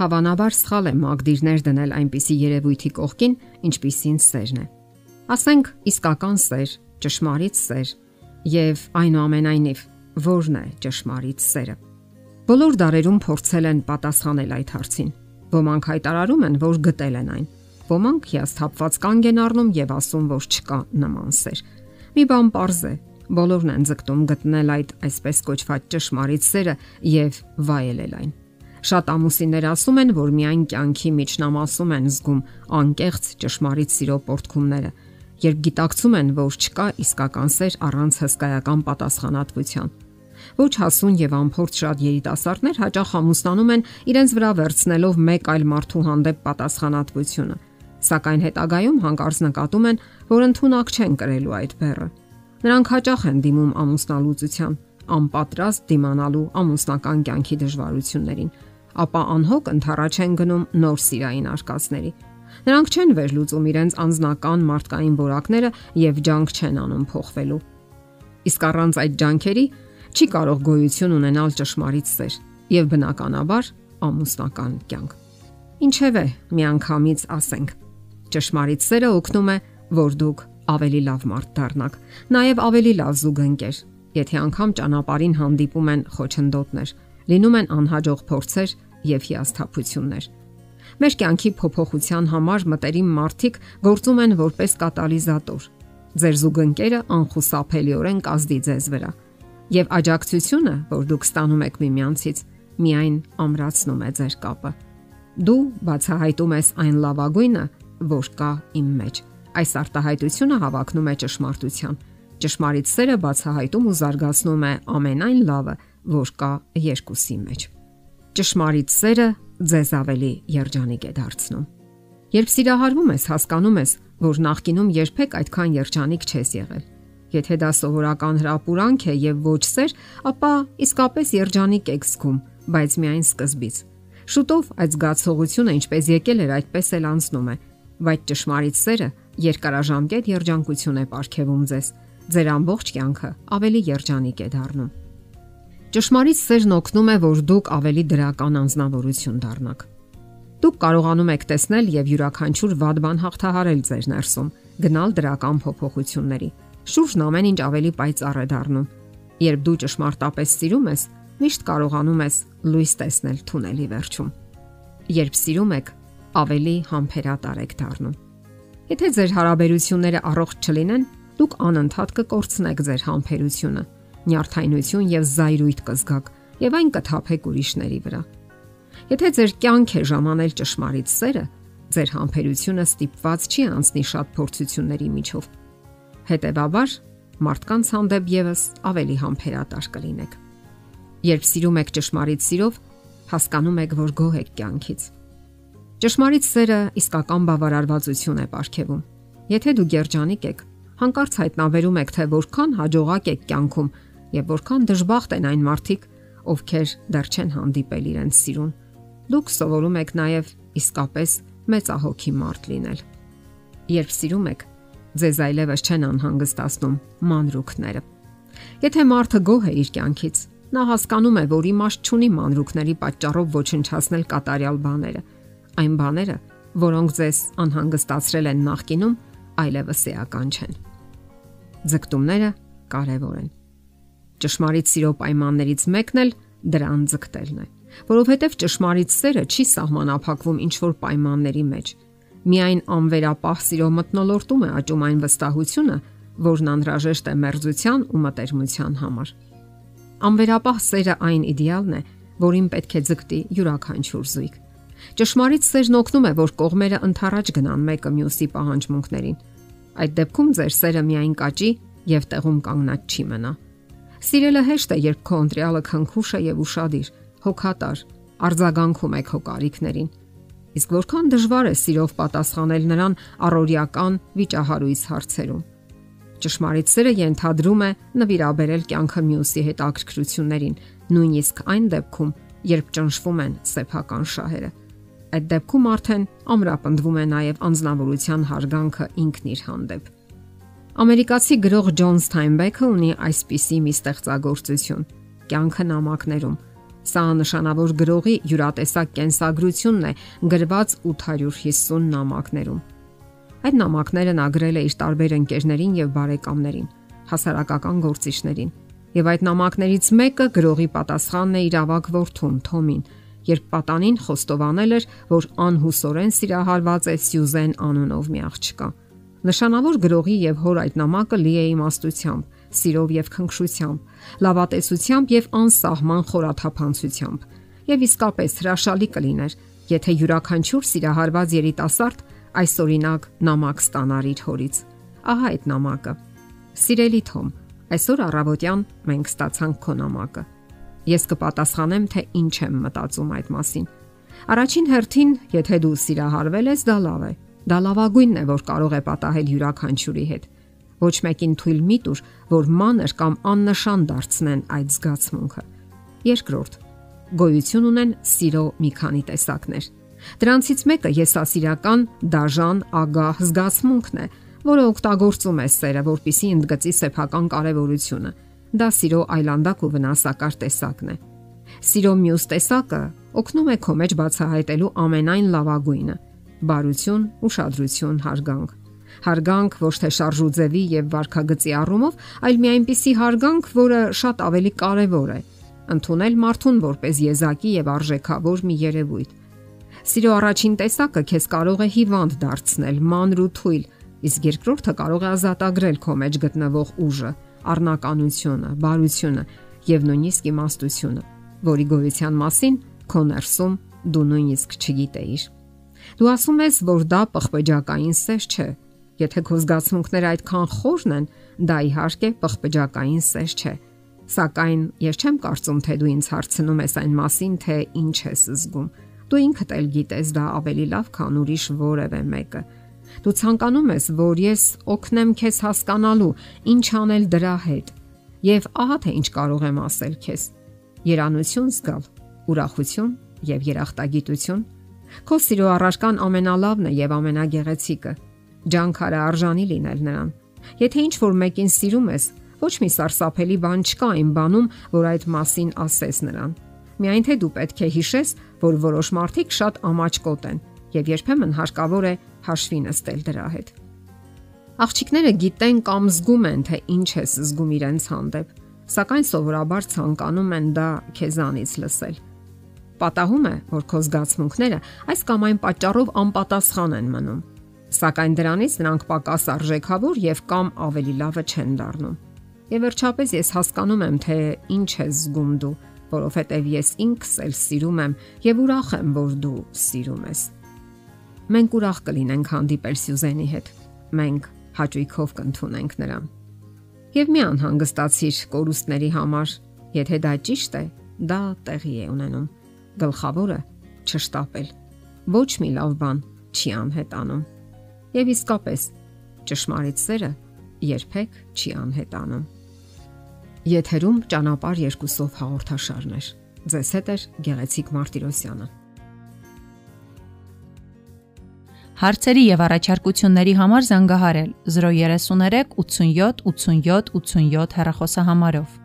Հավանաբար սխալ է մագդիրներ դնել այնպիսի երևույթի կողքին, ինչպիսին սերն է։ Ասենք իսկական սեր, ճշմարիտ սեր եւ այնուամենայնիվ ո՞րն է ճշմարիտ սերը։ Բոլոր դարերում փորձել են պատասխանել այդ հարցին։ Ոմանք հայտարարում են, որ գտել են այն։ Ոմանք հիասթափված կանգ են առնում եւ ասում, որ չկա նման սեր։ Մի բան པարզ է, բոլորն են ձգտում գտնել այդ այսպես կոչված ճշմարիտ սերը եւ վայելել այն։ Շատ ամուսիններ ասում են, որ միայն կյանքի միջնամասում են զգում անկեղծ ճշմարիտ սիրո պորտքումները, երբ գիտակցում են, որ չկա իսկական սեր առանց հսկայական պատասխանատվության։ Ոչ հասուն եւ անփորձ շատ երիտասարդներ հաճախ ամուսնանում են իրենց վրա վերցնելով մեկ այլ մարդու հանդեպ պատասխանատվությունը, սակայն հետագայում հանկարծ նկատում են, որ ընդունակ չեն կրելու այդ բեռը։ Նրանք հաճախ են դիմում ամուսնալուծության, անպատրաստ դիմանալու ամուսնական կյանքի դժվարություններին, ապա անհոգ ընթառաջ են գնում նոր սիրային արկածների։ Նրանք չեն վերլուծում իրենց անznական մարդկային որակները եւ ջանք չեն անում փոխվելու։ Իսկ առանց այդ ջանքերի չի կարող գոյություն ունենալ ճշմարիտ սեր եւ բնականաբար ամուսնական կյանք։ Ինչևէ, միանգամից ասենք, ճշմարիտ սերը օգնում է, որ դուք ավելի լավ մարդ դառնաք, նաև ավելի լավ զուգընկեր։ Եթե անգամ ճանապարհին հանդիպում են խոչընդոտներ, լինում են անհաջող փորձեր եւ հիասթափություններ։ Մեր կյանքի փոփոխության համար մտերիմ մարդիկ գործում են որպես կատալիզատոր։ Ձեր զուգընկերը անխուսափելիորեն կազդի ձեզ վրա։ Եվ աջակցությունը, որ դուք ստանում եք միմյանցից, միայն ամրացնում է ձեր կապը։ Դու բացահայտում ես այն լավագույնը, որ կա իմ մեջ։ Այս արտահայտությունը հավակնում է ճշմարտության։ Ճշմարիտ սերը բացահայտում ու զարգացնում է ամենայն լավը, որ կա երկուսի մեջ։ Ճշմարիտ սերը ձեզ ավելի երջանիկ է դարձնում։ Երբ սիրահարվում ես, հասկանում ես, որ նախկինում երբեք այդքան երջանիկ չես եղել։ Եթե դա սովորական հրապուրանք է եւ ոչ սեր, ապա իսկապես երջանիկ եք զգում, բայց միայն սկզբից։ Շուտով այդ զգացողությունը ինչպես եկել էր, այդպես էլ անցնում է, բայց ճշմարիտ սերը երկարաժամկետ երջանկություն է ապարգևում ձեզ։ Ձեր ամբողջ կյանքը ավելի երջանիկ է դառնում։ Ճշմարիտ սերն օգնում է, որ դուք ավելի դրական անznավորություն դառնաք։ Դուք կարողանում եք տեսնել եւ յուրաքանչյուր վատ բան հաղթահարել ձեր ներսում, գնալ դրական փոփոխությունների։ Շուրջն ամեն ինչ ավելի պայծառ է դառնում։ Երբ դու ճշմարտապես սիրում ես, միշտ կարողանում ես լույս տեսնել թունելի վերջում։ Երբ սիրում եք, ավելի համբերատար եք դառնում։ Եթե ձեր հարաբերությունները առողջ չլինեն, դուք անընդհատ կկորցնեք ձեր համբերությունը, նյարդայնություն եւ զայրույթ կզգաք եւ այն կթափեք ուրիշների վրա։ Եթե ձեր կյանք է ժամանել ճշմարիտ սերը, ձեր համբերությունը ստիպված չի անցնի շատ փորձությունների միջով։ Հետևաբար, մարդկանց հանդեպ եւս ավելի համբերատար կլինեք։ Երբ սիրում եք ճշմարիտ սիրով, հասկանում եք, որ գոհ եք կյանքից Ճշմարիտ սերը իսկական բավարարվածություն է ապարգևում։ Եթե դու երջանիկ եք, հանկարծ հայտնաբերում եք, թե որքան հաջողակ եք կյանքում եւ որքան դժբախտ են այն մարդիկ, ովքեր դեռ չեն հանդիպել իրենց սիրուն։ Դուք սովորում եք նաեւ իսկապես մեծահոգի մարդ լինել։ Երբ սիրում եք, ձեզ այլևս չեն անհանգստացնում մանրուքները։ Եթե մարդը գոհ է իր կյանքից, նա հասկանում է, որ իմաստ չունի մանրուքների պատճառով ոչնչացնել կատարյալ բաները այն բաները, որոնք ձեզ անհանգստացրել են նախկինում, այլևս էական չեն։ Ձգտումները կարևոր են։ Ճշմարիտ սիրո պայմաններից մեկն էլ դրան ձգտելն է, որովհետև ճշմարիտ սերը չի սահմանափակվում ինչ որ պայմանների մեջ։ Միայն անվերապահ սիրո մտնոլորտում է աճում այն վստահությունը, որն անհրաժեշտ է մերձության ու մտերմության համար։ Անվերապահ սերը այն իդեալն է, որին պետք է ձգտի յուրաքանչյուր զույգ։ Ճշմարիտ սերն օգնում է, որ կողմերը ընթառաջ գնան մեկը մյուսի պահանջմունքներին։ Այդ դեպքում ձեր սերը միայն կաճի եւ տեղում կանգնած չի մնա։ Սիրելը հեշտ է, երբ քո ընտրյալը քնքուշ է եւ ուրشادիր, հոգատար, արձագանքում եք հո կարիքներին։ Իսկ որքան դժվար է սիրով պատասխանել նրան առօրյական վիճահարույց հարցերում։ Ճշմարիտ սերը ենթադրում է նվիրաբերել կյանքը մյուսի հետ ակրկրություններին, նույնիսկ այն դեպքում, երբ ճնշվում են սեփական շահերը։ Այդ դեպքում արդեն ամրապնդվում է նաև անznավորության հարգանքը ինքն իր հանդեպ։ Ամերիկացի գրող Ջոն Սթայնբեքը ունի այսպիսի մի ստեղծագործություն՝ կյանքը նամակներում։ Սա նշանավոր գրողի յուրատեսակ կենսագրությունն է գրված 850 նամակներում։ Այդ նամակները նա գրել է իր տարբեր ընկերներին եւ բարեկամներին, հասարակական գործիչներին։ Եվ այդ նամակներից մեկը գրողի պատասխանն է իր ավակ որդուն Թոմին, երբ պատանին խոստովանել էր, որ անհուսորեն սիրահարված է Սյուզեն անունով մի աղջկա։ Նշանավոր գրողի եւ հոր այդ նամակը լի է իմաստությամբ, սիրով եւ քնքշությամբ, լավատեսությամբ եւ անսահման խորաթափանցությամբ։ Եվ իսկապես հրաշալի կլիներ, եթե յուրաքանչյուր սիրահարված երիտասարդ այսօրինակ նամակ ստանար իր հորից։ Ահա այդ նամակը։ Սիրելի Թոմ, այսօր առավոտյան մենք ստացանք քո նամակը։ Ես կպատասխանեմ, թե ինչ եմ մտածում այդ մասին։ Առաջին հերթին, եթե դու սիրահարվել ես, դա լավ է։ Դա լավագույնն է, որ կարող է պատահել յուրաքանչյուրի հետ։ Ոչ մեկին թույլ մի տուր, որ մանր կամ աննշան դարձնեն այդ զգացմունքը։ Երկրորդ, գոյություն ունեն սիրո մի քանի տեսակներ։ Դրանցից մեկը եսասիրական, դաժան, ագահ զգացմունքն է, որը օգտագործում է սերը, որpիսի ընդգծի սեփական կարևորությունը Դա սիրո այլանդակ ու վնասակար տեսակն է։ Սիրո մյուս տեսակը օգնում է քո մեջ բացահայտելու ամենայն լավագույնը՝ բարություն, ուշադրություն, հարգանք։ Հարգանք ոչ թե շարժուձևի եւ վարքագծի առումով, այլ մի այնպիսի հարգանք, որը շատ ավելի կարեւոր է։ Ընթունել մարդուն որպես եզակի եւ արժեքավոր մի երևույթ։ Սիրո առաջին տեսակը քեզ կարող է հիվանդ դարձնել, մանր ու թույլ, իսկ երկրորդը կարող է ազատագրել քո մեջ գտնվող ուժը առնականությունը, բարությունը եւ նույնիսկ իմաստությունը, որի գոյության մասին քո ներսում դու նույնիսկ չգիտեիր։ Դու ասում ես, որ դա պղպեջակային սեր չէ։ Եթե քո զգացմունքները այդքան խորն են, դա իհարկե պղպեջակային սեր չէ։ Սակայն ես չեմ կարծում, թե դու ինձ հարցնում ես այն մասին, թե ինչ ես զգում։ Դու ինքդ էլ գիտես դա ավելի լավ, քան ուրիշ որևէ մեկը։ Դու ցանկանում ես, որ ես օգնեմ քեզ հասկանալու ինչ անել դրա հետ։ Եվ ահա թե ինչ կարող եմ ասել քեզ։ Երանություն զգալ, ուրախություն եւ երախտագիտություն։ Քո սիրո առարկան ամենալավն է եւ ամենագեղեցիկը։ Ջանքարը արժանի լինել նրան։ Եթե ինչ որ մեկին սիրում ես, ոչ մի սարսափելի բան չկա այն բանում, որ այդ մասին ասես նրան։ Միայն թե դու պետք է հիշես, որ որոշ մարդիկ շատ ամաչկոտ են եւ երբեմն հարկավոր է հաշվի նստել դրա հետ։ Աղջիկները գիտեն կամ զգում են, թե ինչ է զգում իրենց հանդեպ, սակայն սովորաբար ցանկանում են դա քեզանից լսել։ Պատահում է, որ քո զգացմունքները այս կամ այն պատճառով անպատասխան են մնում, սակայն դրանից նրանք պակաս արժեքավոր եւ կամ ավելի լավը չեն դառնում։ Եվ վերջապես ես հասկանում եմ, թե ինչ է զգում դու, որովհետև ես ինքս էլ սիրում եմ եւ ուրախ եմ, որ դու սիրում ես մենք ուրախ կլինենք հանդիպել Սյուզենի հետ։ Մենք հաճույքով կընդունենք նրան։ Եվ մի անհանգստացիր կորուստների համար, եթե դա ճիշտ է, դա տեղի է ունենում։ Գլխավորը չշտապել։ Ոչ մի լավ բան չի անհետանում։ Եվ իսկապես ճշմարիտ սերը երբեք չի անհետանում։ Եթերում ճանապար երկուսով հաղորդաշարներ։ Ձեզ հետ է Գեղեցիկ Մարտիրոսյանը։ Հարցերի եւ առաջարկությունների համար զանգահարել 033 87 87 87 հեռախոսահամարով։